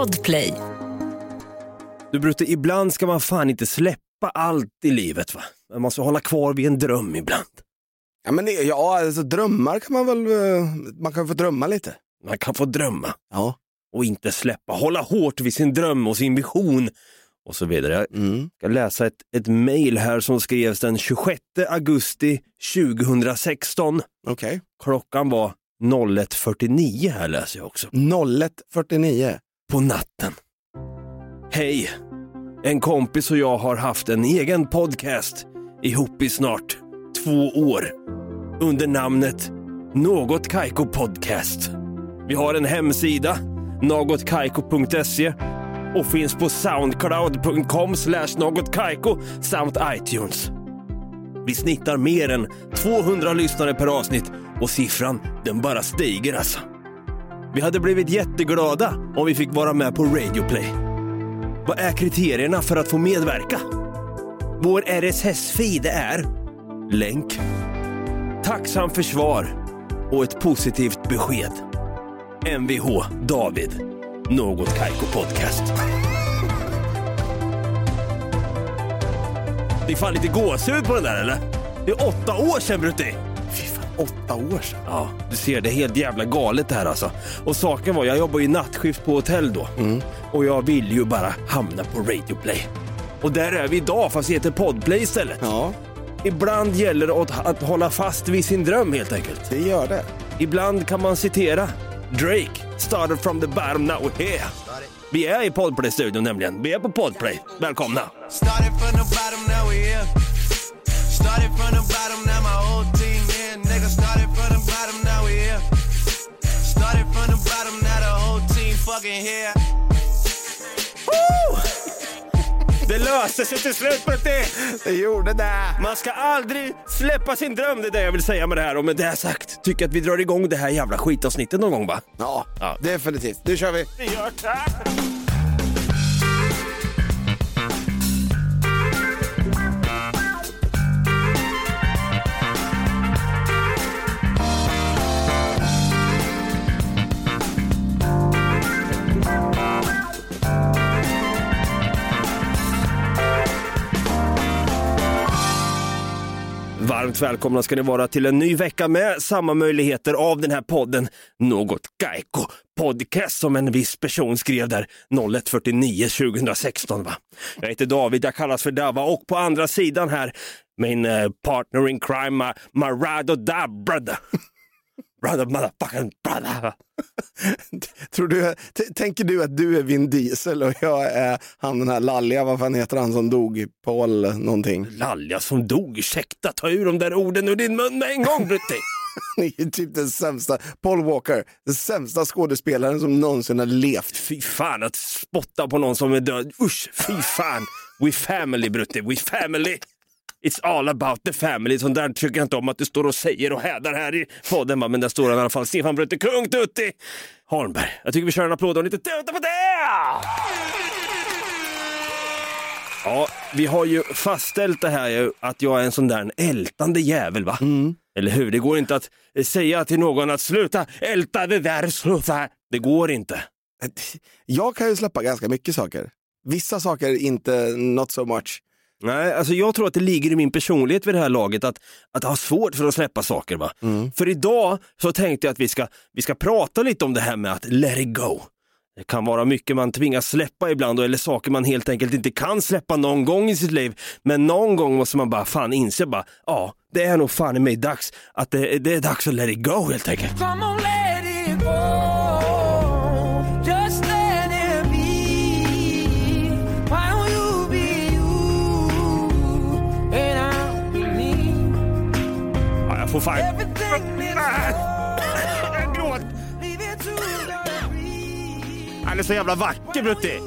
Podplay. Du Brutte, ibland ska man fan inte släppa allt i livet va? Man måste hålla kvar vid en dröm ibland. Ja, men det, ja alltså, drömmar kan man väl, eh, man kan få drömma lite. Man kan få drömma Ja. och inte släppa, hålla hårt vid sin dröm och sin vision och så vidare. Jag Mm. ska läsa ett, ett mail här som skrevs den 26 augusti 2016. Okej. Klockan var 01.49 här läser jag också. 01.49. På natten. Hej! En kompis och jag har haft en egen podcast ihop i snart två år under namnet Något Kaiko Podcast. Vi har en hemsida, någotkaiko.se och finns på soundcloud.com slash någotkaiko samt iTunes. Vi snittar mer än 200 lyssnare per avsnitt och siffran den bara stiger alltså. Vi hade blivit jätteglada om vi fick vara med på Radioplay. Vad är kriterierna för att få medverka? Vår RSS-feed är länk, tacksam försvar och ett positivt besked. Mvh David, Något Kaiko Podcast. Det är fan lite gåshud på den där eller? Det är åtta år sedan Brutti! Åtta år sedan. Ja, du ser, det är helt jävla galet det här alltså. Och saken var, jag jobbar ju nattskift på hotell då. Och jag vill ju bara hamna på Radio Play. Och där är vi idag, fast det heter Podplay istället. Ja, Ibland gäller det att, att hålla fast vid sin dröm helt enkelt. det gör det. Ibland kan man citera Drake, started from the bottom, now here. Vi är i Podplay-studion nämligen. Vi är på Podplay. Välkomna! Started from the bottom, now we here. Started from the bottom, now my whole whole team fucking here. Det löser sig till slut Brutti! Det gjorde det. Man ska aldrig släppa sin dröm, det är det jag vill säga med det här. Och med det sagt, tycker att vi drar igång det här jävla skitavsnittet någon gång va? Ja, Ja. definitivt. Nu kör vi. Vi gör det! Varmt välkomna ska ni vara till en ny vecka med samma möjligheter av den här podden Något Gaiko Podcast som en viss person skrev där 01.49 2016. Va? Jag heter David, jag kallas för Dava och på andra sidan här min eh, partner in crime, my, my brother. Motherfucking brother. Tror du, tänker du att du är Vin Diesel och jag är han den här lalliga, vad fan heter han som dog? Paul någonting. Lalja som dog, ursäkta ta ur de där orden ur din mun med en gång Brutti. Ni är typ den sämsta, Paul Walker, den sämsta skådespelaren som någonsin har levt. Fy fan att spotta på någon som är död. Usch, fy fan. We family Brutti, we family. It's all about the family. Sånt där tycker jag inte om att du står och säger och hädar här i podden. Men där står han i alla fall. Stefan Brutti, kung Tutti Holmberg. Jag tycker vi kör en applåd och lite tuta på det! Ja, vi har ju fastställt det här ju, att jag är en sån där ältande jävel va? Eller hur? Det går inte att eh, säga till någon att sluta älta det där, sluta. Det går inte. Jag kan ju släppa ganska mycket saker. Vissa saker inte not so much. Nej, alltså jag tror att det ligger i min personlighet vid det här laget att, att ha svårt för att släppa saker. Va? För idag så tänkte jag att vi ska, vi ska prata lite om det här med att let it go. Det kan vara mycket man tvingas släppa ibland eller saker man helt enkelt inte kan släppa någon gång i sitt liv. Men någon gång måste man bara fan inse bara, ja, det är nog fan i mig dags att det, det är dags att let it go helt enkelt. Come on, let it go. To the breeze. Han är så jävla vacker Brutti.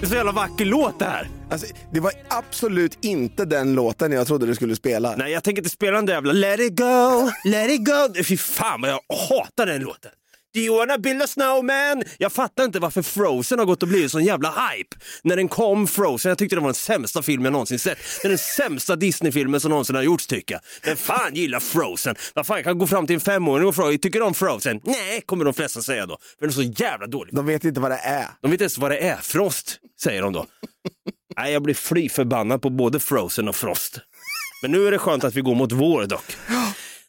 Det är så jävla vacker låt det här. Alltså, det var absolut inte den låten jag trodde du skulle spela. Nej, jag tänker inte spela den där jävla Let it go, let it go. Fy fan vad jag hatar den låten. Do you wanna build a snowman? Jag fattar inte varför Frozen har gått och blivit sån jävla hype. När den kom, Frozen, jag tyckte det var den sämsta filmen jag någonsin sett. Det är den sämsta Disney-filmen som någonsin har gjorts tycker jag. Men fan gillar Frozen? Vad fan, jag kan gå fram till en femåring och fråga, tycker du om Frozen? Nej, kommer de flesta säga då. För den är så jävla dålig. De vet inte vad det är. De vet inte ens vad det är. Frost, säger de då. Nej, jag blir fly förbannad på både Frozen och Frost. Men nu är det skönt att vi går mot vår dock.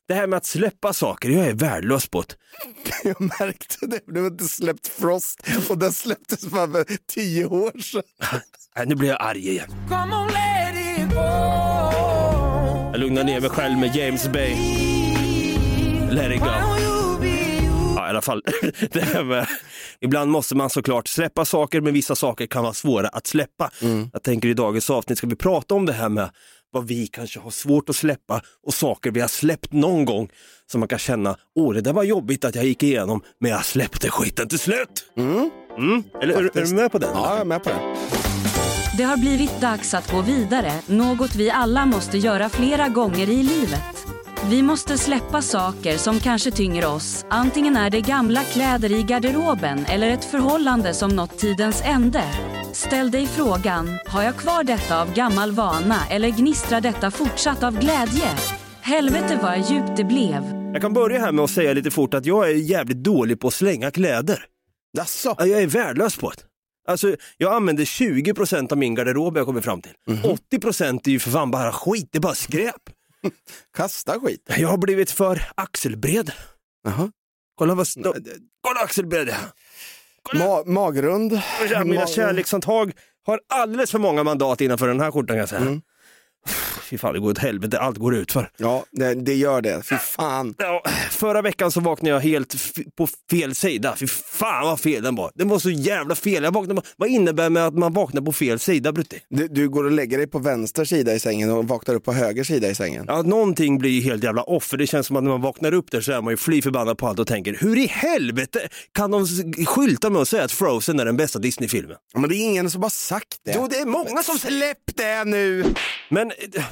Det här med att släppa saker, jag är värdelös på det. Jag märkte det. Du har inte släppt Frost och den släpptes för för tio år sedan. Nu blir jag arg igen. Come on, let it go. Jag lugnar ner mig själv med James Bay. Let it go. Ja, i alla fall. Det här med, ibland måste man såklart släppa saker, men vissa saker kan vara svåra att släppa. Jag tänker i dagens avsnitt ska vi prata om det här med vad vi kanske har svårt att släppa och saker vi har släppt någon gång som man kan känna, åh det där var jobbigt att jag gick igenom, men jag släppte skiten till slut. Mm. Eller är, är du med på den? Ja, jag är med på det. Det har blivit dags att gå vidare, något vi alla måste göra flera gånger i livet. Vi måste släppa saker som kanske tynger oss. Antingen är det gamla kläder i garderoben eller ett förhållande som nått tidens ände. Ställ dig frågan, har jag kvar detta av gammal vana eller gnistrar detta fortsatt av glädje? Helvete vad djupt det blev. Jag kan börja här med att säga lite fort att jag är jävligt dålig på att slänga kläder. Jaså? Ja, Jag är värdelös på det. Alltså, jag använder 20% av min garderob jag kommer fram till. 80% är ju för fan bara skit, det är bara skräp. Kasta skit? Jag har blivit för axelbred. Jaha. Kolla vad stå... Kolla axelbred. Ma magrund? Mina Ma- kärlekshandtag har alldeles för många mandat innanför den här skjortan kan jag säga. Mm. Fy fan, det går åt helvete, allt går ut för. Ja, det, det gör det. Fy fan. Ja, förra veckan så vaknade jag helt på fel sida. Fy fan vad fel den var. Den var så jävla fel. Jag vaknade, vad innebär med att man vaknar på fel sida Brutti? Du, du går och lägger dig på vänster sida i sängen och vaknar upp på höger sida i sängen. Ja, någonting blir ju helt jävla off. För det känns som att när man vaknar upp där så är man ju fly förbannad på allt och tänker hur i helvete kan de skylta med att säga att Frozen är den bästa Disney-filmen? Ja, Men det är ingen som har sagt det. Jo, det är många som Släpp det nu! Men eh,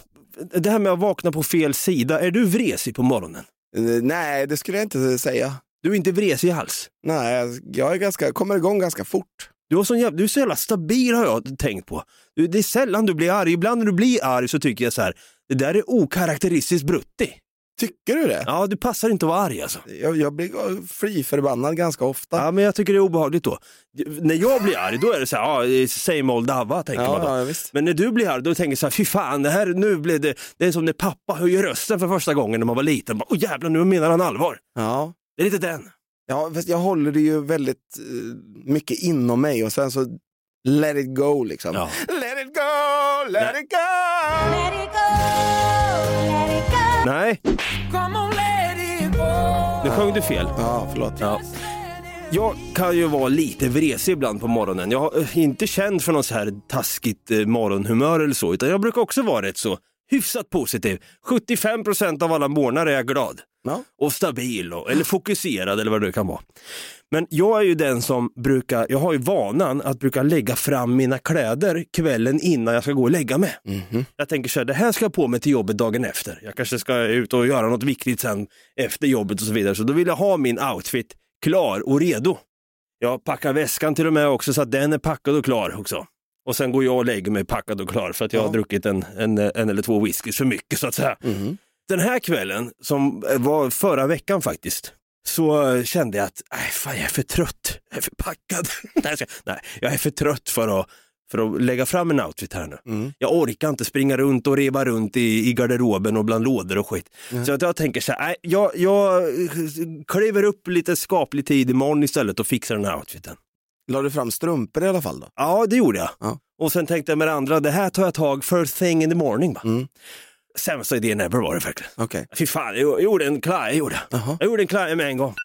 det här med att vakna på fel sida, är du vresig på morgonen? Eh, Nej, det skulle jag inte säga. Du är inte vresig alls. Nej, jag är ganska, kommer igång ganska fort. Du, sån jävla, du är så jävla stabil har jag tänkt på. Det är sällan du blir arg. Ibland när du blir arg så tycker jag så här, det där är okaraktäristiskt Brutti. Tycker du det? Ja, du passar inte att vara arg alltså. Jag, jag blir fri förbannad ganska ofta. Ja, men jag tycker det är obehagligt då. När jag blir arg, då är det så här, ja, same old Ava, tänker man då. ja, ja, visst. Men när du blir arg, då tänker jag så här, fy fan, det här, nu blev det, det är som när pappa höjer rösten för första gången när man var liten. Åh jävlar, nu menar han allvar. Ja. Det är lite den. Ja, fast jag håller det ju väldigt eh, mycket inom mig och sen så let it go liksom. Ja. Let it go, let Nej. it go! Let it go, let it go. Nej, nu sjöng du fel. Ja, förlåt. Ja. Jag kan ju vara lite vresig ibland på morgonen. Jag har eh, inte känt för något så här taskigt eh, morgonhumör eller så, utan jag brukar också vara rätt så hyfsat positiv. 75% av alla morgnar är jag glad Ja. och stabil och, eller fokuserad eller vad det kan vara. Men jag är ju den som brukar, jag har ju vanan att brukar lägga fram mina kläder kvällen innan jag ska gå och lägga mig. Jag tänker så här, det här ska jag på mig till jobbet dagen efter. Jag kanske ska ut och göra något viktigt sen efter jobbet och så vidare. Så då vill jag ha min outfit klar och redo. Jag packar väskan till och med också så att den är packad och klar också. Och sen går jag och lägger mig packad och klar för att jag Ja. har druckit en, en, en eller två whiskys för mycket så att säga. Mhm. Den här kvällen, som var förra veckan faktiskt, så kände jag att nej, fan, jag är för trött. Jag är för packad. nej, jag ska, nej, jag är för trött för att, för att lägga fram en outfit här nu. Mm. Jag orkar inte springa runt och reva runt i, i garderoben och bland lådor och skit. Så att jag tänker så här, nej, jag, jag kliver upp lite skaplig tid imorgon istället och fixar den här outfiten. La du fram strumpor i alla fall då? Ja, det gjorde jag. Ja. Och sen tänkte jag med det andra, det här tar jag tag first thing in the morning. Va? Mm. Sämsta idén ever var det verkligen. Okej. Fy fan, jag, jag gjorde en klar, jag gjorde. Jaha. Jag gjorde en klar med en gång.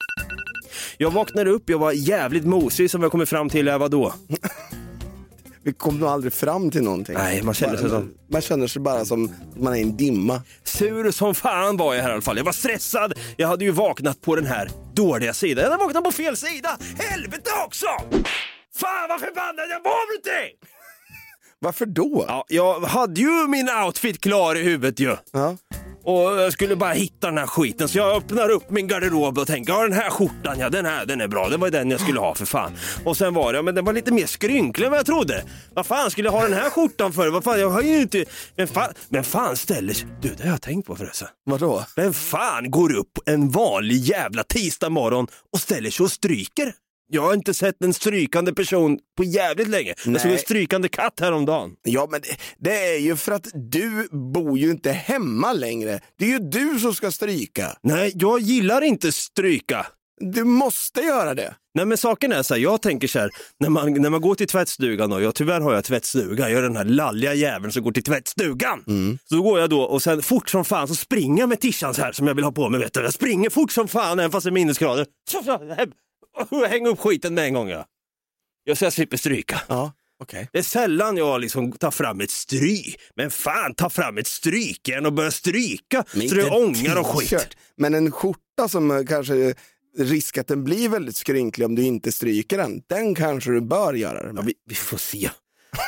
Jag vaknade upp, jag var jävligt mosig som jag kommer fram till, jag var då. Vi kom nog aldrig fram till någonting. Nej, man känner sig som... Man känner sig bara som att man är i en dimma. Sur som fan var jag här i alla fall. Jag var stressad. Jag hade ju vaknat på den här dåliga sidan. Jag hade vaknat på fel sida. Helvete också! Fan vad förbannad jag var Brutti! Varför då? Ja, jag hade ju min outfit klar i huvudet ju. Ja. Och jag skulle bara hitta den här skiten så jag öppnar upp min garderob och tänker ja den här skjortan, ja den här den är bra. Det var den jag skulle ha för fan. Och sen var det, ja, men den var lite mer skrynklig än vad jag trodde. Vad fan skulle jag ha den här skjortan för? Vad fan, jag har ju inte... Men fan, men fan ställer. Du, det har jag tänkt på förresten. Vadå? Vem fan går upp en vanlig jävla tisdag morgon och ställer sig och stryker? Jag har inte sett en strykande person på jävligt länge. Jag såg en Nej. strykande katt häromdagen. Ja, men det, det är ju för att du bor ju inte hemma längre. Det är ju du som ska stryka. Nej, jag gillar inte stryka. Du måste göra det. Nej men saken är så här, jag tänker så här, när man, när man går till tvättstugan då, jag, tyvärr har jag tvättstuga, jag är den här lalliga jäveln som går till tvättstugan. Så går jag då och sen fort som fan så springer jag med tishan så här som jag vill ha på mig, vet du. Jag springer fort som fan även fast det är minusgrader. Häng upp skiten med en gång ja. Jag så jag slipper stryka. Ja, okej. Det är sällan jag liksom tar fram ett stry. Men fan, ta fram ett strykjärn och börja stryka så det ångar och skit. Men en skjorta som eh, kanske risk att den blir väldigt skrynklig om du inte stryker den, den kanske du bör göra det Ja, med. vi, vi får se.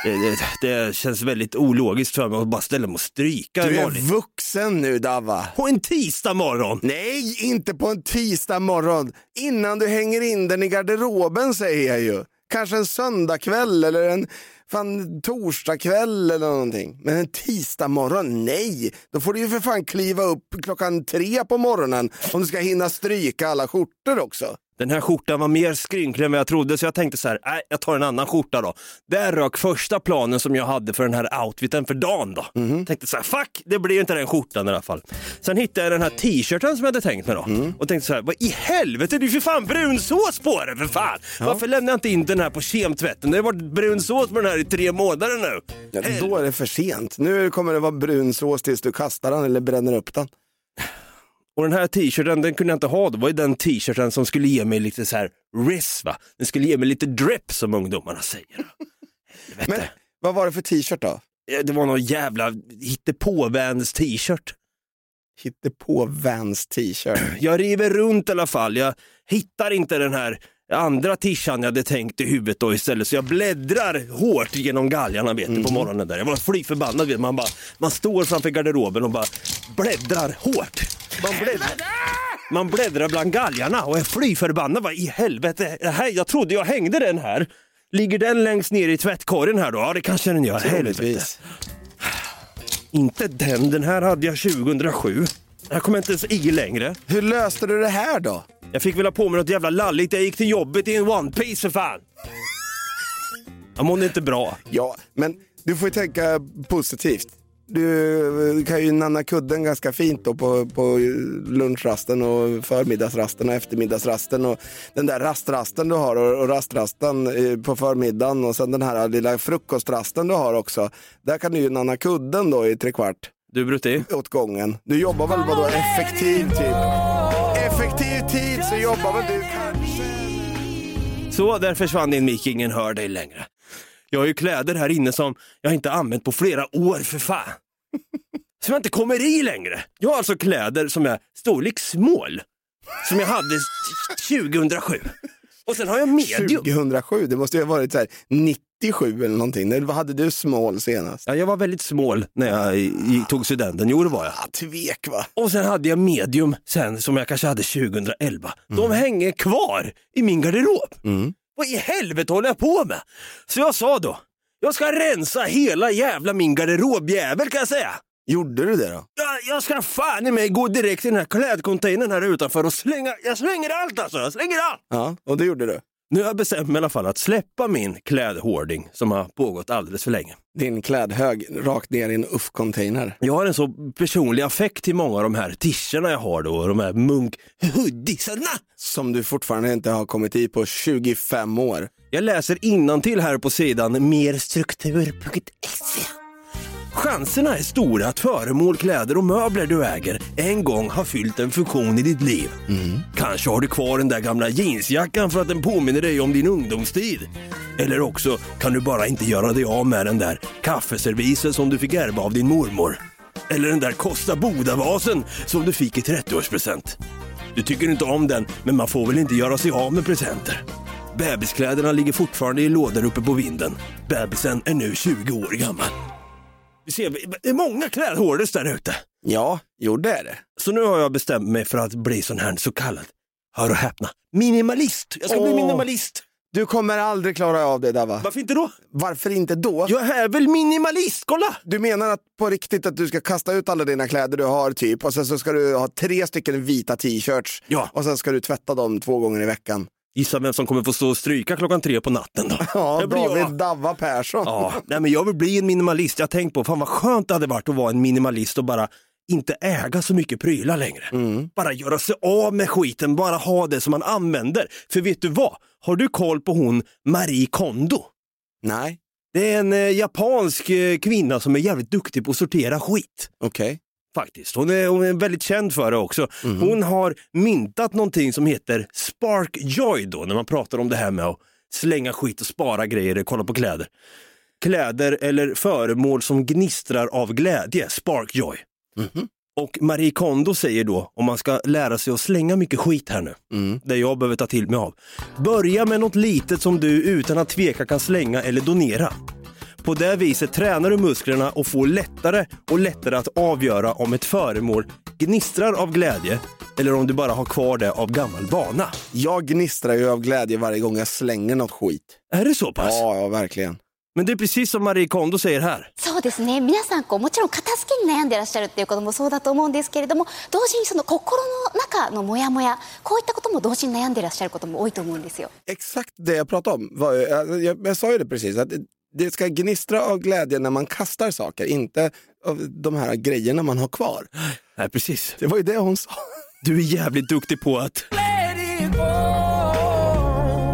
Det, det, känns väldigt ologiskt för mig att bara ställa mig och stryka Du är vuxen nu Dava. På en tisdag morgon! Nej, inte på en tisdag morgon. Innan du hänger in den i garderoben säger jag ju. Kanske en söndagkväll eller en fan, torsdagkväll eller någonting. Men en tisdag morgon, nej. Då får du ju för fan kliva upp klockan tre på morgonen om du ska hinna stryka alla skjortor också. Den här skjortan var mer skrynklig än vad jag trodde så jag tänkte så här, nej jag tar en annan skjorta då. Där rök första planen som jag hade för den här outfiten för dagen då. Tänkte så här, fuck det blir inte den skjortan i alla fall. Sen hittade jag den här t-shirten som jag hade tänkt mig då. Och tänkte så här, vad i helvete det är ju för fan brunsås på den för fan. Varför lämnar jag inte in den här på kemtvätten? Det har varit brunsås på den här i tre månader nu. Ja, då är det för sent. Nu kommer det vara brunsås tills du kastar den eller bränner upp den. Och den här t-shirten, den kunde jag inte ha. Det var ju den t-shirten som skulle ge mig lite så här riss va. Den skulle ge mig lite drip som ungdomarna säger. Men vad var det för t-shirt då? Det var någon jävla hittepå-Vans t-shirt. Hittepå Vans t-shirt. Jag river runt i alla fall. Jag hittar inte den här andra tishan jag hade tänkt i huvudet då istället. Så jag bläddrar hårt genom galgarna vet du, på morgonen där. Jag var fly förbannad. Vet du. man, bara, man står framför garderoben och bara bläddrar hårt. Man bläddrar, man bläddrar bland galgarna och är fly förbannad. Vad i helvete? Det här, jag trodde jag hängde den här. Ligger den längst ner i tvättkorgen här då? Ja det kanske den gör. Helvete. Inte den, den här hade jag 2007. Jag kommer inte ens i längre. Hur löste du det här då? Jag fick väl ha på mig något jävla lalligt. Jag gick till jobbet i en one piece för fan. Jag mådde inte bra. Ja, men du får ju tänka positivt. Du kan ju nanna kudden ganska fint då på, på lunchrasten och förmiddagsrasten och eftermiddagsrasten och den där rastrasten du har och, och rastrasten eh, på förmiddagen och sen den här lilla frukostrasten du har också. Där kan du ju nanna kudden då i tre kvart Du Brutti, åt gången. Du jobbar väl vadå effektiv tid? Effektiv tid så jobbar väl du kanske? så där försvann din mick, ingen hör dig längre. Jag har ju kläder här inne som jag inte använt på flera år för fan. Som jag inte kommer i längre. Jag har alltså kläder som är storlek small. Som jag hade 2007. Och sen har jag medium. 2007, det måste ju ha varit så här 97 eller någonting. När vad hade du small senast? Ja, jag var väldigt small när jag i- tog studenten, jo det var jag. Ja, tvek va? Och sen hade jag medium sen som jag kanske hade 2011. De hänger kvar i min garderob. Vad i helvete håller jag på med? Så jag sa då, jag ska rensa hela jävla min garderobjävel kan jag säga. Gjorde du det då? Jag, jag ska fan i mig gå direkt till den här klädcontainern här utanför och slänga, jag slänger allt alltså, jag slänger allt. Ja, och det gjorde du. Nu har jag bestämt mig i alla fall att släppa min klädhoarding som har pågått alldeles för länge. Din klädhög rakt ner i en UFF-container. Jag har en så personlig affekt till många av de här t-shirtarna jag har då, de här munk hoodiesarna. Som du fortfarande inte har kommit i på 25 år. Jag läser till här på sidan merstruktur.se. Chanserna är stora att föremål, kläder och möbler du äger en gång har fyllt en funktion i ditt liv. Kanske har du kvar den där gamla jeansjackan för att den påminner dig om din ungdomstid. Eller också kan du bara inte göra dig av med den där kaffeservisen som du fick ärva av din mormor. Eller den där Kosta Boda-vasen som du fick i 30-årspresent. Du tycker inte om den, men man får väl inte göra sig av med presenter. Bebiskläderna ligger fortfarande i lådor uppe på vinden. Bebisen är nu 20 år gammal. Vi ser, det är många klädhoarders där ute. Ja, jo det är det. Så nu har jag bestämt mig för att bli sån här så kallad, hör och häpna, minimalist. Jag ska bli Åh. minimalist. Du kommer aldrig klara av det Dava. Varför inte då? Varför inte då? Jag är väl minimalist, kolla! Du menar att på riktigt att du ska kasta ut alla dina kläder du har typ och sen så ska du ha tre stycken vita t-shirts Ja. och sen ska du tvätta dem två gånger i veckan. Gissa vem som kommer få stå och stryka klockan tre på natten då? Ja, Det blir jag. David Davva Persson. Ja, nej men jag vill bli en minimalist. Jag har tänkt på, fan vad skönt det hade varit att vara en minimalist och bara inte äga så mycket prylar längre. Bara göra sig av med skiten, bara ha det som man använder. För vet du vad? Har du koll på hon Marie Kondo? Nej, Det är en eh, japansk eh, kvinna som är jävligt duktig på att sortera skit. okej. Faktiskt. Hon är, hon är väldigt känd för det också. Hon har myntat någonting som heter Spark Joy då, när man pratar om det här med att slänga skit och spara grejer, kolla på kläder. Kläder eller föremål som gnistrar av glädje, Spark Joy. Och Marie Kondo säger då, om man ska lära sig att slänga mycket skit här nu, det jag behöver ta till mig av. Börja med något litet som du utan att tveka kan slänga eller donera. På det viset tränar du musklerna och får lättare och lättare att avgöra om ett föremål gnistrar av glädje eller om du bara har kvar det av gammal vana. Jag gnistrar ju av glädje varje gång jag slänger något skit. Är det så pass? Ja, ja verkligen. Men det är precis som Marie Kondo säger här.そうですね皆さんこうもちろん片付けに悩んでらっしゃるっていうこともそうだと思うんですけれども同時にその心の中のモヤモヤこういったことも同時に悩んでらっしゃることも多いと思うんですよ Exakt det jag pratade om. Var, ju- jag, jag, jag sa ju det precis, att det- ska gnistra av glädje när man kastar saker, inte av de här grejerna man har kvar. Nej, precis. Det var ju det hon sa. Du är jävligt duktig på att...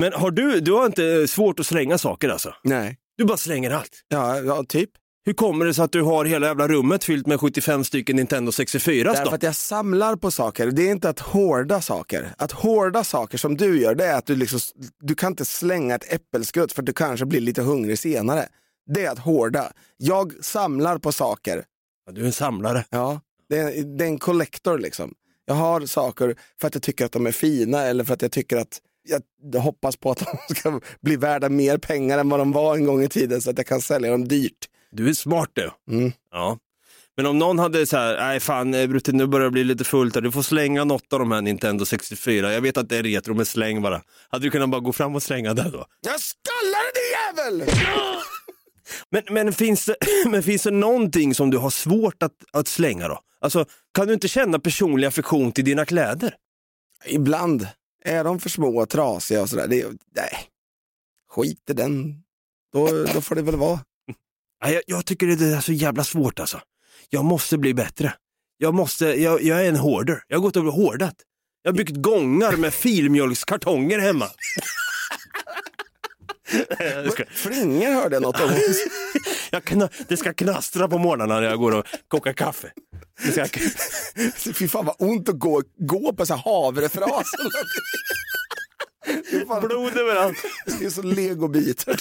Men har du, du har inte svårt att slänga saker alltså? Nej, Du bara slänger allt. ja, ja typ. Hur kommer det sig att du har hela jävla rummet fyllt med 75 stycken Nintendo 64 Därför då? att jag samlar på saker. Det är inte att hårda saker. Att hårda saker som du gör, det är att du liksom, du kan inte slänga ett äppelskrutt för att du kanske blir lite hungrig senare. Det är att hårda. Jag samlar på saker. Ja, Du är en samlare. Ja, det är, det är en collector liksom. Jag har saker för att jag tycker att de är fina eller för att jag tycker att jag hoppas på att de ska bli värda mer pengar än vad de var en gång i tiden så att jag kan sälja dem dyrt. Du är smart du. Mm. Ja. Men om någon hade så här, nej fan eh, Brutte nu börjar det bli lite fullt här, du får slänga något av de här Nintendo 64. Jag vet att det är retro men släng bara. Hade du kunnat bara gå fram och slänga det då? Jag skallar dig jävel! Men, men, finns det, men finns det någonting som du har svårt att, att slänga då? Alltså, kan du inte känna personlig affektion till dina kläder? Ibland är de för små och trasiga och sådär. Det, nej, skit i den. Då, då får det väl vara. Ja, Jag, jag tycker det är så jävla svårt alltså. Jag måste bli bättre. Jag, måste, jag, jag är en hoarder. Jag har gått över hårdat. Jag har byggt gångar med filmjölkskartonger hemma. Flingor hörde jag något om. jag kna, det ska knastra på morgnarna när jag går och kokar kaffe. Det ska, Fy fan vad ont att gå, gå på så här havrefras. Det är fan- blod överallt. Det är så legobitar.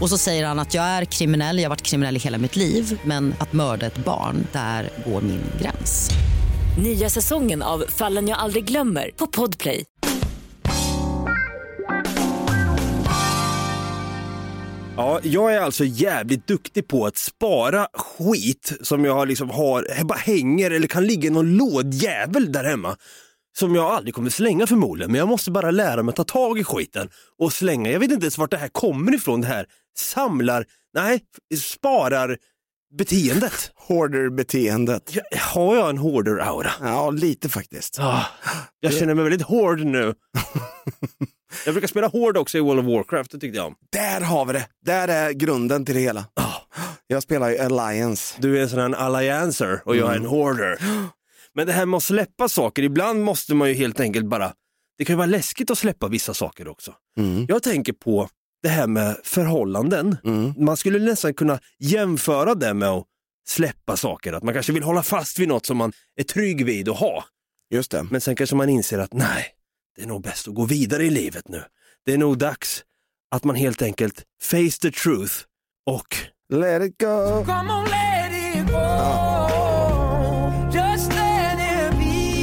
Och så säger han att jag är kriminell, jag har varit kriminell i hela mitt liv men att mörda ett barn, där går min gräns. Nya säsongen av Fallen jag aldrig glömmer på Podplay. Ja, jag är alltså jävligt duktig på att spara skit som jag liksom har, bara hänger eller kan ligga i någon lådjävel där hemma. Som jag aldrig kommer slänga förmodligen, men jag måste bara lära mig att ta tag i skiten och slänga. Jag vet inte ens vart det här kommer ifrån, det här samlar, nej, sparar beteendet. Hoarder-beteendet. Jag, har jag en hoarder-aura? Ja, lite faktiskt. Ah, jag känner mig väldigt hård nu. jag brukar spela hård också i World of Warcraft, det tyckte jag om. Där har vi det. Där är grunden till det hela. Jag spelar ju Alliance. Du är en sån här alliancer och jag är en hoarder. Men det här med att släppa saker, ibland måste man ju helt enkelt bara, det kan ju vara läskigt att släppa vissa saker också. Jag tänker på det här med förhållanden. Man skulle nästan kunna jämföra det med att släppa saker, att man kanske vill hålla fast vid något som man är trygg vid och ha. Just det. Men sen kanske man inser att nej, det är nog bäst att gå vidare i livet nu. Det är nog dags att man helt enkelt face the truth och Let it go.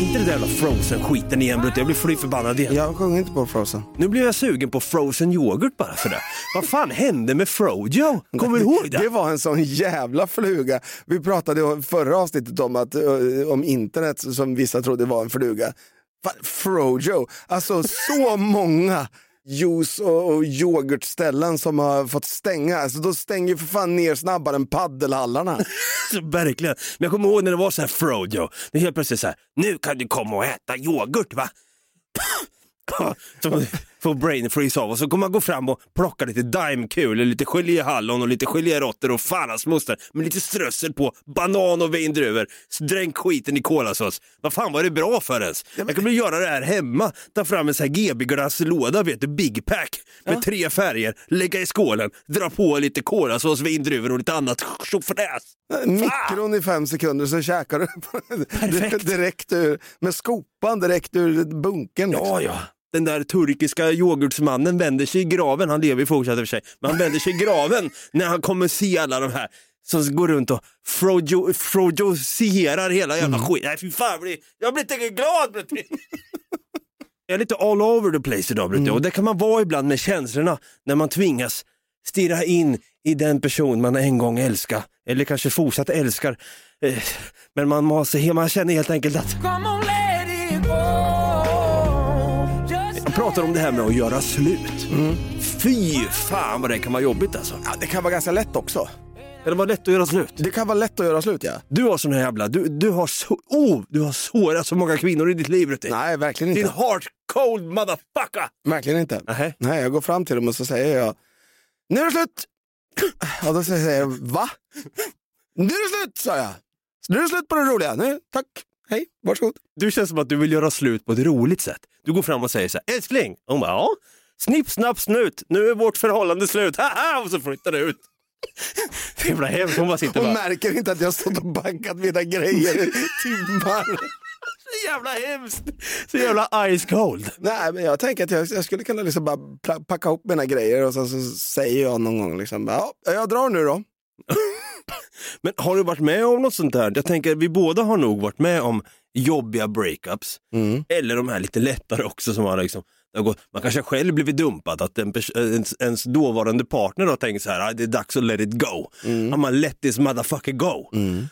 Inte det där jävla frozen-skiten igen Brutte, jag blir fly förbannad igen. Jag sjunger inte på Frozen. Nu blir jag sugen på frozen yoghurt bara för det. Vad fan hände med Frojo? Kommer du ihåg det? Det var en sån jävla fluga. Vi pratade förra avsnittet om, att, eh, om internet som vissa trodde var en fluga. Frojo, alltså så många juice och, och yoghurtställen som har fått stänga. Alltså, de stänger ju för fan ner snabbare än paddelhallarna. Alltså, verkligen. Men jag kommer ihåg när det var så här frodo. Det helt plötsligt så här, nu kan du komma och äta yoghurt va? Får brain freeze av och så kommer man gå fram och plocka lite daimkul, lite geléhallon och lite geléråttor och moster med lite strössel på, banan och vindruvor. Dränk skiten i kolasås. Vad fan var det bra för ens? Jag kommer göra det här hemma. Ta fram en sån här GB-glasslåda, vet du, Big Pack med tre färger, lägga i skålen, dra på lite kolasås, vindruvor och lite annat tjofräs. Mikron i fem sekunder så käkar du direkt ur, med skopan direkt ur bunken. Liksom. Ja, ja. Den där turkiska yoghurtsmannen vänder sig i graven, han lever ju fortsatt i och för sig, men han vänder sig i graven när han kommer se alla de här som går runt och frojo, frojosierar hela jävla skit. Nej fy fan, jag blir, jag blir inte glad! Jag är lite all over the place idag Brutti, och det kan man vara ibland med känslorna när man tvingas stirra in i den person man en gång älskar, eller kanske fortsatt älskar. Eh, Men man, måste, man känner helt enkelt att jag pratar om det här med att göra slut. Fy fan vad det kan vara jobbigt alltså. Ja, det kan vara ganska lätt också. Eller var lätt att göra slut. Det kan vara lätt att göra slut ja. Du har sån här jävla, du, du har så, oh, du har sårat så många kvinnor i ditt liv Brutti. Nej, verkligen Din inte. heart cold motherfucker. Verkligen inte. Nähä. Nej, jag går fram till dem och så säger jag, nu är det slut! Och då säger jag, va? Nu är det slut, sa jag. Nu är det slut på det roliga. Nu, tack, hej, varsågod. Du känns som att du vill göra slut på ett roligt sätt. Du går fram och säger så här, älskling. Hon bara, ja. Snipp, snapp, snut. Nu är vårt förhållande slut. Haha! Och så flyttar du ut. Det är jävla hemskt. Hon bara sitter Hon bara, märker inte att jag stått och bankat mina grejer i timmar. så jävla hemskt. Så jävla ice cold. Nej, men jag tänker att jag, jag skulle kunna liksom bara pla- packa ihop mina grejer och sen så säger jag någon gång liksom, ja, jag drar nu då. Men har du varit med om något sånt där? Jag tänker vi båda har nog varit med om jobbiga breakups. Eller de här lite lättare också som har liksom, man kanske själv blivit dumpad, att en ens, ens dåvarande partner har tänkt så här, "Ah, det är dags att let it go. Mm. Man let this motherfucker go.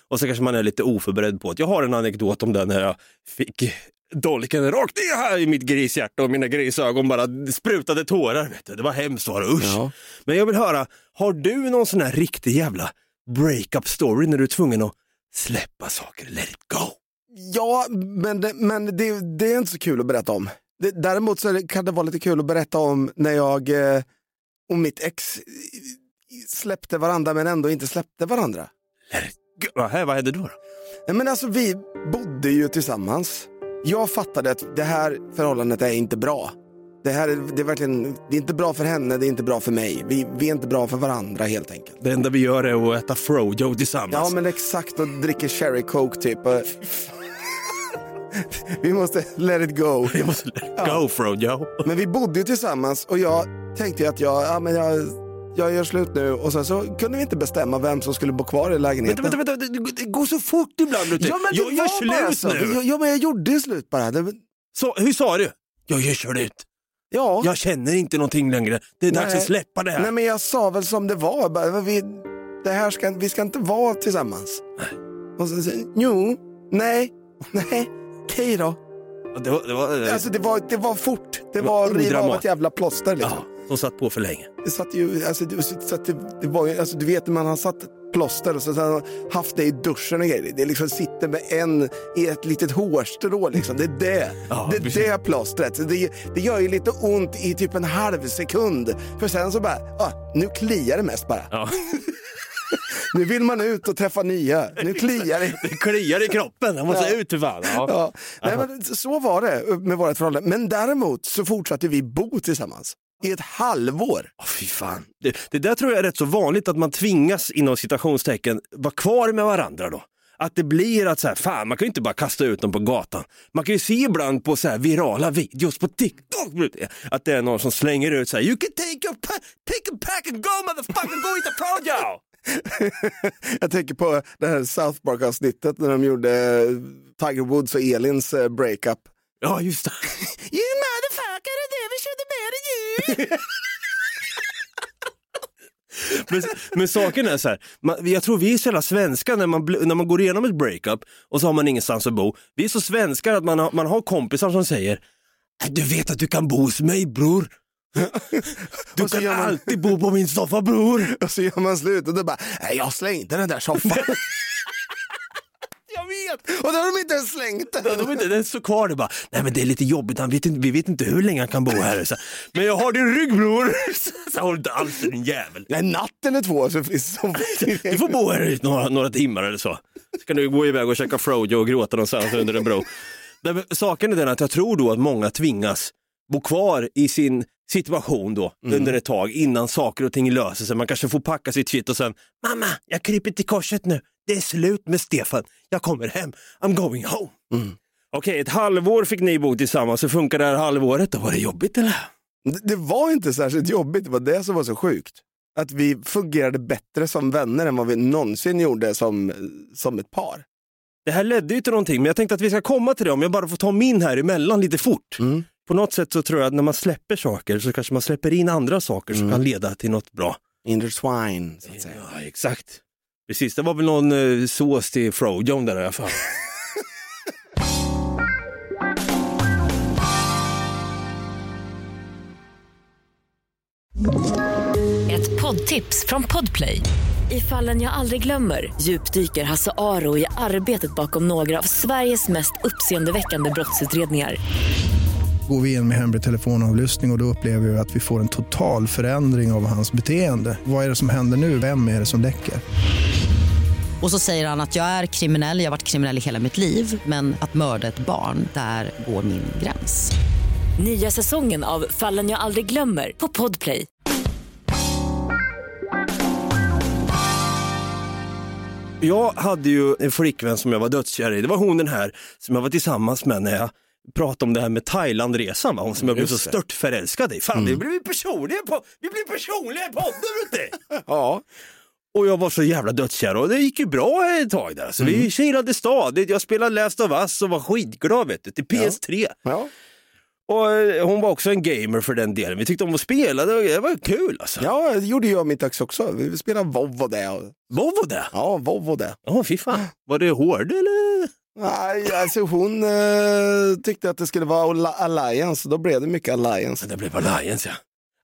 Och så kanske man är lite oförberedd på att jag har en anekdot om det när jag fick dolken rakt ner här i mitt grishjärta och mina grisögon bara sprutade tårar. Vet du. Det var hemskt var det, usch. Ja. Men jag vill höra, har du någon sån här riktig jävla breakup story när du är tvungen att släppa saker, let it go? Ja, men, det, men det, det är inte så kul att berätta om. Det, däremot så kan det vara lite kul att berätta om när jag eh, och mitt ex eh, släppte varandra men ändå inte släppte varandra. Go. Vad, här, vad hände då? då? Men alltså vi bodde ju tillsammans. Jag fattade att det här förhållandet är inte bra. Det här är, det är verkligen, det är inte bra för henne, det är inte bra för mig. Vi, vi är inte bra för varandra helt enkelt. Det enda vi gör är att äta Frojo tillsammans. Ja men exakt och dricker cherry coke typ. Och- vi måste let it go. Vi måste let it go Frojo. Men vi bodde ju tillsammans och jag tänkte att jag, ja, men jag, jag gör slut nu och sen så kunde vi inte bestämma vem som skulle bo kvar i lägenheten. Vänta, vänta, vänta, det- går så fort ibland. Du. Ja men jag gör slut så. nu. Ja, ja men jag gjorde slut bara. Det, Så, hur sa du? Jag gör slut. ja. Jag känner inte någonting längre. Det är dags Nej. att släppa det här. Nej men jag sa väl som det var. Bara, vi, det här ska, vi ska inte vara tillsammans. Och så, så, jo, nej, nej, okej då. Det var, det var, Alltså det var, det var fort. Det Det var var riva av ett jävla plåster liksom. ja, som satt på för länge. Det satt ju, alltså, det, så att det, det var alltså, du vet när man har satt plåster och så har haft det i duschen och grejer. Det liksom sitter med en i ett litet hårstrå liksom. Det är det. Ja, det är precis. det plåstret. Det, det gör ju lite ont i typ en halv sekund. För sen så bara, ah, nu kliar det mest bara. Ja. Nu vill man ut och träffa nya. Nu kliar det. Det kliar i kroppen, jag måste Ja. ut för fan. Ja. Ja. Nej, men så var det med vårt förhållande. Men däremot så fortsatte vi bo tillsammans. I ett halvår? Åh, fy fan. Det, det där tror jag är rätt så vanligt att man tvingas inom citationstecken vara kvar med varandra då. Att det blir att så här, fan man kan ju inte bara kasta ut dem på gatan. Man kan ju se ibland på så här virala videos på TikTok att det är någon som slänger ut så här, you can take, your pa- take a pack and go motherfucker, go eat a projo! Jag tänker på det här South Park-avsnittet när de gjorde eh, Tiger Woods och Elins eh, breakup. Ja just det. You motherfucker, I never should have married you! Men, men saken är så här, man, jag tror vi är så jävla svenska när man, när man går igenom ett breakup och så har man ingenstans att bo. Vi är så svenskar att man har, man har kompisar som säger "Äh, du vet att du kan bo hos mig bror. Du kan man- alltid bo på min soffa bror. Och så gör man slut och då bara, nej jag slängde den där soffan. Jag vet! och då har de inte ens slängt den. De inte, den står kvar det bara, nej men det är lite jobbigt, han vet inte, vi vet inte hur länge han kan bo här. Så, men jag har din rygg bror! Så har du inte alls din jävel. Nej, en natt eller två så finns så Du får bo här några, några timmar eller så. Så kan du gå iväg och käka Frojo och gråta någonstans under en bro. Nej, Saken är den att jag tror då att många tvingas bo kvar i sin situation då under ett tag innan saker och ting löser sig. Man kanske får packa sitt shit och sen, mamma, jag kryper till korset nu. Det är slut med Stefan. Jag kommer hem. I'm going home. Okej, ett halvår fick ni bo tillsammans. Hur funkar det här halvåret då? Var det jobbigt eller? Det, det var inte särskilt jobbigt, det var det som var så sjukt. Att vi fungerade bättre som vänner än vad vi någonsin gjorde som, som ett par. Det här ledde ju till någonting, men jag tänkte att vi ska komma till det om jag bara får ta min här emellan lite fort. Mm. På något sätt så tror jag att när man släpper saker så kanske man släpper in andra saker som kan leda till något bra. Intertwine, så att säga. Ja, exakt. Precis, det var väl någon eh, sås till Frojon där i alla fall. Ett poddtips från Podplay. I fallen jag aldrig glömmer djupdyker Hasse Aro i arbetet bakom några av Sveriges mest uppseendeväckande brottsutredningar. Går vi in med hemlig telefonavlyssning och, och då upplever vi att vi får en total förändring av hans beteende. Vad är det som händer nu? Vem är det som läcker? Och så säger han att jag är kriminell, jag har varit kriminell i hela mitt liv men att mörda ett barn, där går min gräns. Nya säsongen av Fallen jag aldrig glömmer på Podplay. Jag hade ju en flickvän som jag var dödskär i. Det var hon den här som jag var tillsammans med när jag pratade om det här med Thailandresan. va? Hon som jag blev så det. Mm. stört förälskad i. Fan, det blir vi personliga på. Vi blir personliga i podden vet. Ja, Och jag var så jävla dödskär och det gick ju bra ett tag där. Så Mm. vi kilade stadigt. Jag spelade Last of Us och var skitglad vet du, till PS3. ja. Och eh, hon var också en gamer för den delen. Vi tyckte om att spela, det var, det kul alltså. ja det gjorde jag mitt ex också. Vi spelade det. och- Vad var det? Ja, Volvo det. Ja, fy fan. Var det hård eller? Nej, alltså hon eh, tyckte att det skulle vara Alliance, då blev det mycket Alliance. Det blev Alliance ja.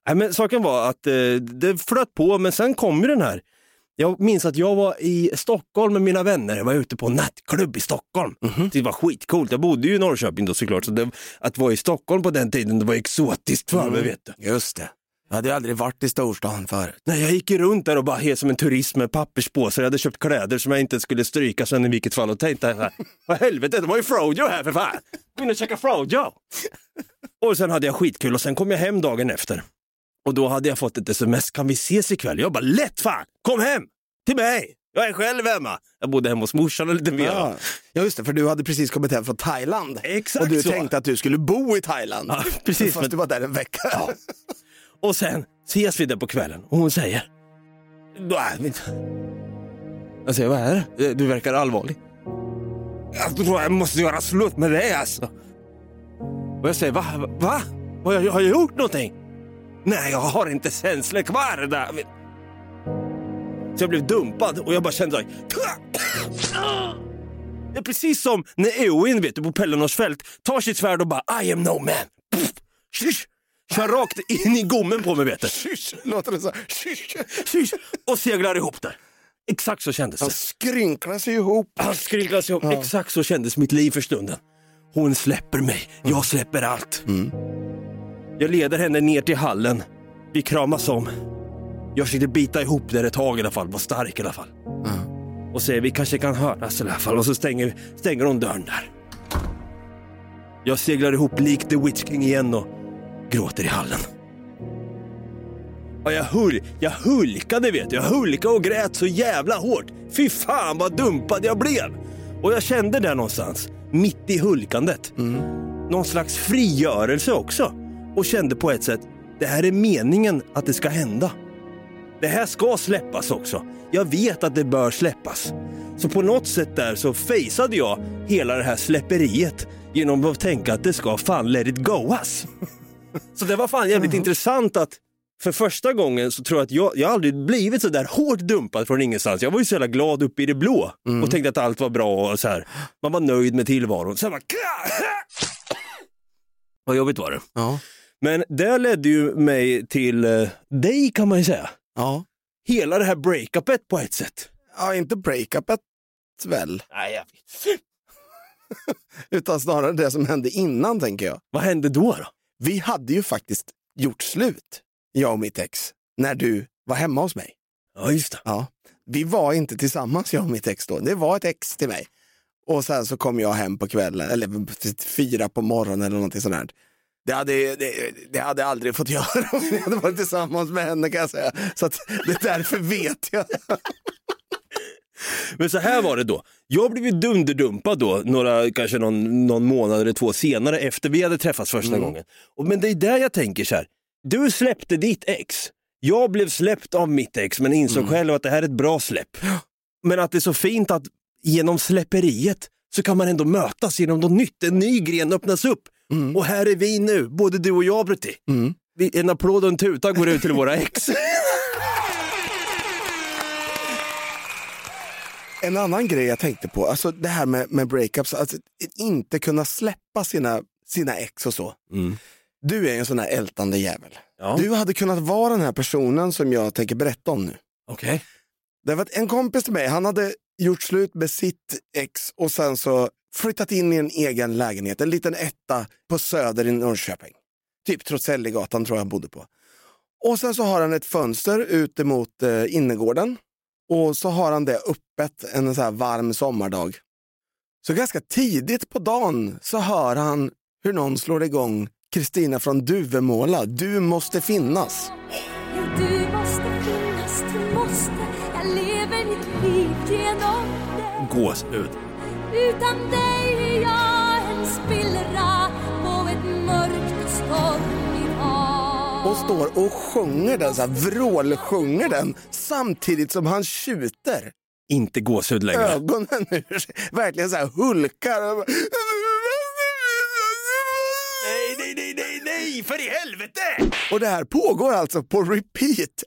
Nej, men saken var att eh, det flöt på, men sen kom ju den här. Jag minns att jag var i Stockholm med mina vänner, jag var ute på nattklubb i Stockholm. Det var skitcoolt, jag bodde ju i Norrköping då såklart, så det, att vara i Stockholm på den tiden, det var exotiskt för mig vet du. Just det. Jag hade aldrig varit i storstan förut. Nej, jag gick ju runt där och bara helt som en turist med papperspåsar. Jag hade köpt kläder som jag inte skulle stryka sen i vilket fall och tänkte, här, vad helvete, det var ju Frojo här för fan. Gå in och checka Frojo. Och sen hade jag skitkul och sen kom jag hem dagen efter. Och då hade jag fått ett sms, kan vi ses ikväll? Jag bara, lätt fan, kom hem till mig. Jag är själv hemma. Jag bodde hemma hos morsan och lite mer. Ja. ja, just det, för du hade precis kommit hem från Thailand. Exakt och du så. tänkte att du skulle bo i Thailand. Ja, precis, Fast men- du var där en vecka. Och sen ses vi där på kvällen och hon säger, jag säger, vad är det? Eh, du verkar allvarlig. Alltså, jag tror jag måste göra slut med dig alltså. Och jag säger, va? Va? Har jag, har jag gjort någonting? Nej, jag har inte känslor kvar David. Så jag blev dumpad och jag bara kände såhär. Det är precis som när Eowyn vet du, på Pellinors fält tar sitt svärd och bara I am no man. Pff, kör rakt in i gommen på mig vet du. Shush, låter det så. Shush. Shush, och seglar ihop där. Exakt så kändes Han det. skrynklar sig ihop. Han skrynklas ihop. Exakt så kändes mitt liv för stunden. Hon släpper mig, jag släpper allt. Jag leder henne ner till hallen. Vi kramas om. Jag försökte bita ihop där ett tag i alla fall, var stark i alla fall. Och säger vi kanske kan höras i alla fall och så stänger, stänger hon dörren där. Jag seglar ihop lik The Witch King igen och gråter i hallen. Ja, jag, hul jag hulkade vet du, jag hulkade och grät så jävla hårt. Fy fan vad dumpad jag blev. Och jag kände där någonstans, mitt i hulkandet, någon slags frigörelse också. Och kände på ett sätt, det här är meningen att det ska hända. Det här ska släppas också. Jag vet att det bör släppas. Så på något sätt där så faceade jag hela det här släpperiet genom att tänka att det ska fan let it goas. Så det var fan jävligt intressant att för första gången så tror jag att jag, jag aldrig blivit så där hårt dumpad från ingenstans. Jag var ju så jävla glad uppe i det blå och tänkte att allt var bra och så här. Man var nöjd med tillvaron. Sen bara... Vad jobbigt var det. Ja. Men det ledde ju mig till eh, dig kan man ju säga. Ja. Hela det här breakupet på ett sätt. ja, inte breakupet väl, Nej, jag vet. utan snarare det som hände innan tänker jag. Vad hände då? då? Vi hade ju faktiskt gjort slut, jag och mitt ex, när du var hemma hos mig. Ja, just det. Ja. Vi var inte tillsammans, jag och mitt ex då. Det var ett ex till mig. Och sen så kom jag hem på kvällen, eller fyra på morgonen eller någonting sånt där. Det hade, det, det hade jag aldrig fått göra om jag hade varit tillsammans med henne kan jag säga. Så att det är därför vet jag. Men så här var det då. Jag blev ju dunderdumpad då, några, kanske någon, någon månad eller två senare efter vi hade träffats första gången. Och, men det är där jag tänker så här. Du släppte ditt ex. Jag blev släppt av mitt ex men insåg själv att det här är ett bra släpp. Men att det är så fint att genom släpperiet så kan man ändå mötas genom något nytt. En ny gren öppnas upp. Och här är vi nu, både du och jag Brutti. Vi- En applåd och en tuta går ut till våra ex. En annan grej jag tänkte på, alltså det här med, med breakups, alltså, inte kunna släppa sina, sina ex och så. Du är en sån här ältande jävel. Ja. Du hade kunnat vara den här personen som jag tänker berätta om nu. Okej. Det var en kompis till mig, han hade gjort slut med sitt ex och sen så flyttat in i en egen lägenhet, en liten etta på Söder i Norrköping. Typ Trotsälligatan tror jag han bodde på. Och sen så har han ett fönster ut emot eh, innergården och så har han det öppet en så här varm sommardag. Så ganska tidigt på dagen så hör han hur någon slår igång Kristina från Duvemåla, Du måste finnas. Du måste finnas, du måste Jag lever mitt liv genom dig Gåshud. Utan dig är jag en spillra på ett mörkt och och står och sjunger den, så här vrålsjunger den samtidigt som han tjuter. Inte gåshud längre. Ögonen ur sig, verkligen så här hulkar. Och... Nej, nej, nej, nej, nej, för i helvete! och det här pågår alltså på repeat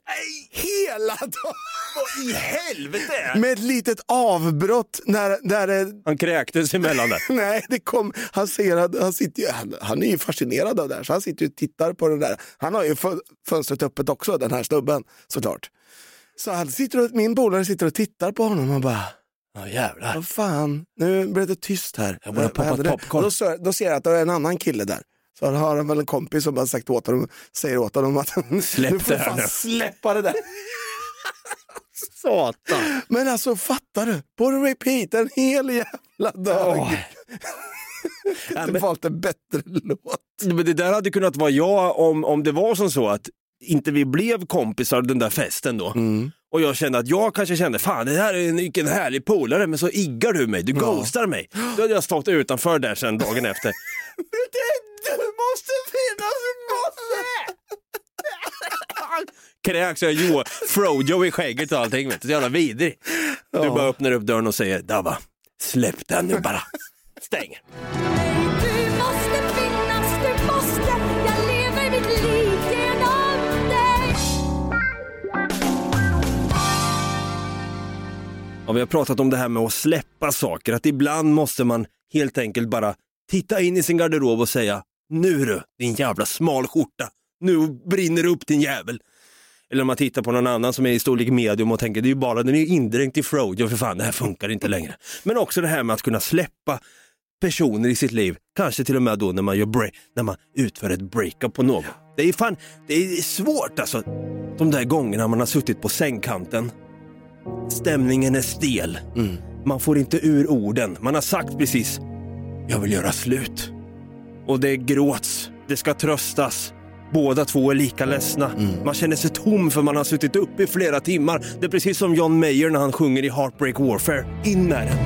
hela dagen. Vad i helvete? Med ett litet avbrott när, när det, Han kräktes emellan där. Nej, det kom, han, ser, han, sitter han, han är ju fascinerad av det här, så han sitter ju och tittar på det där. Han har ju fö- fönstret öppet också, den här snubben, såklart. Så han sitter och, min polare sitter och tittar på honom och bara, Ja, jävlar. vad fan, nu blev det tyst här. Jag börjar Vad poppa hände det? popcorn. Då, så, då ser jag att det är en annan kille där. Så han har väl en kompis som har sagt åt honom, säger åt honom att Släpp nu får du fan nu." släppa det där. Satan. Men alltså fattar du, på repeat en hel jävla dag. Jag hade valt en bättre låt. Men det där hade kunnat vara jag om, om det var som så att inte vi blev kompisar den där festen då. Och jag kände att jag kanske kände, fan det här är en, vilken härlig polare, men så iggar du mig, du ghostar mig. Då hade jag stått utanför där sen dagen efter. Du måste finnas, du måste! Kräks jag jo, Frojo i skägget och allting, vet du. Så jävla vidrig. Du bara öppnar upp dörren och säger, Dabba, släpp den nu bara. Stäng. Ja, vi har pratat om det här med att släppa saker, att ibland måste man helt enkelt bara titta in i sin garderob och säga nu du, din jävla smal skjorta, nu brinner det upp din jävel. Eller om man tittar på någon annan som är i storlek medium och tänker det är ju bara, den är indränkt i Frojo, för fan det här funkar inte längre. Men också det här med att kunna släppa personer i sitt liv, kanske till och med då när man, gör break, när man utför ett breakup på någon. Det är fan, det är svårt alltså. De där gångerna man har suttit på sängkanten Stämningen är stel. Man får inte ur orden. Man har sagt precis, jag vill göra slut. Och det gråts, det ska tröstas. Båda två är lika ledsna. Man känner sig tom för man har suttit uppe i flera timmar. Det är precis som John Mayer när han sjunger i Heartbreak Warfare. In med den.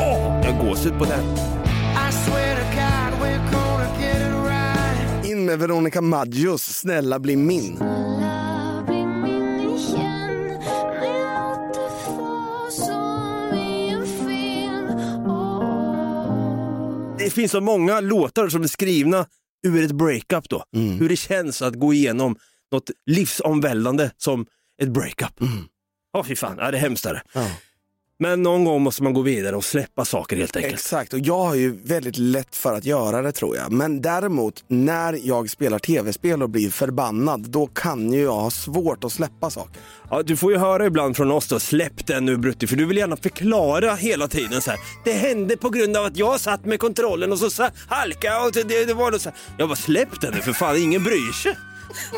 Åh, jag har gåshud på den. God, right. In med Veronica Maggios Snälla bli min. Finns så många låtar som är skrivna ur ett breakup då. Hur det känns att gå igenom något livsomvälvande som ett breakup. Ja, fy fan. Ja, det är hemskt. är det. Ja. Men någon gång måste man gå vidare och släppa saker helt enkelt. Exakt, och jag har ju väldigt lätt för att göra det tror jag. Men däremot, när jag spelar tv-spel och blir förbannad, då kan ju jag ha svårt att släppa saker. Ja, du får ju höra ibland från oss då, släpp den nu Brutti, för du vill gärna förklara hela tiden så här. Det hände på grund av att jag satt med kontrollen och så, så halka och det, det var då så här. Jag bara, släpp den nu för fan, ingen bryr sig.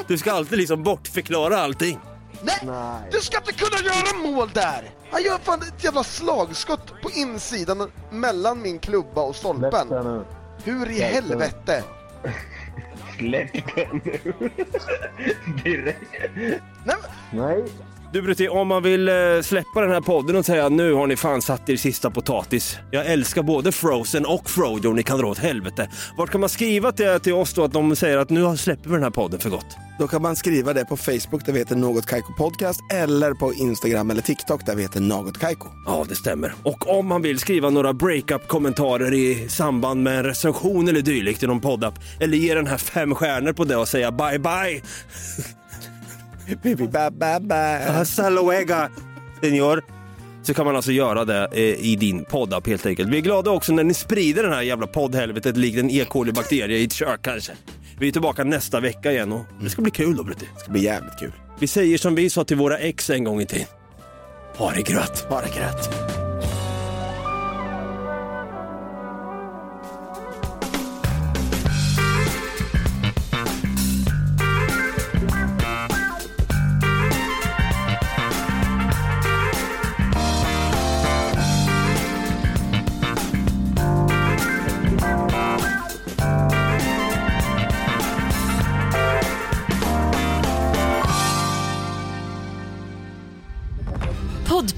Du ska alltid liksom bortförklara allting. Nej, du ska inte kunna göra mål där! Han gör fan ett jävla slagskott på insidan mellan min klubba och stolpen. Hur i helvete? Släpp den nu. Direkt. Nej, Nej. Du Brutti, om man vill eh, släppa den här podden och säga nu har ni fan satt er sista potatis. Jag älskar både Frozen och Frodo, ni kan dra åt helvete. Vart kan man skriva till, till oss då att de säger att nu släpper vi den här podden för gott? Då kan man skriva det på Facebook där vi heter Något Kaiko Podcast eller på Instagram eller TikTok där vi heter Något Kaiko. Ja, det stämmer. Och om man vill skriva några breakup-kommentarer i samband med en recension eller dylikt i någon poddapp, eller ge den här fem stjärnor på det och säga bye bye. Bibi ba ba ba. Hasta luego, senor. Så kan man alltså göra det eh, i din poddapp helt enkelt. Vi är glada också när ni sprider den här jävla poddhelvetet likt en E. coli-bakterie i ett kök kanske. Vi är tillbaka nästa vecka igen och det ska bli kul då Brutti. Det ska bli jävligt kul. Vi säger som vi sa till våra ex en gång i tiden. Ha det grött. Ha det grött.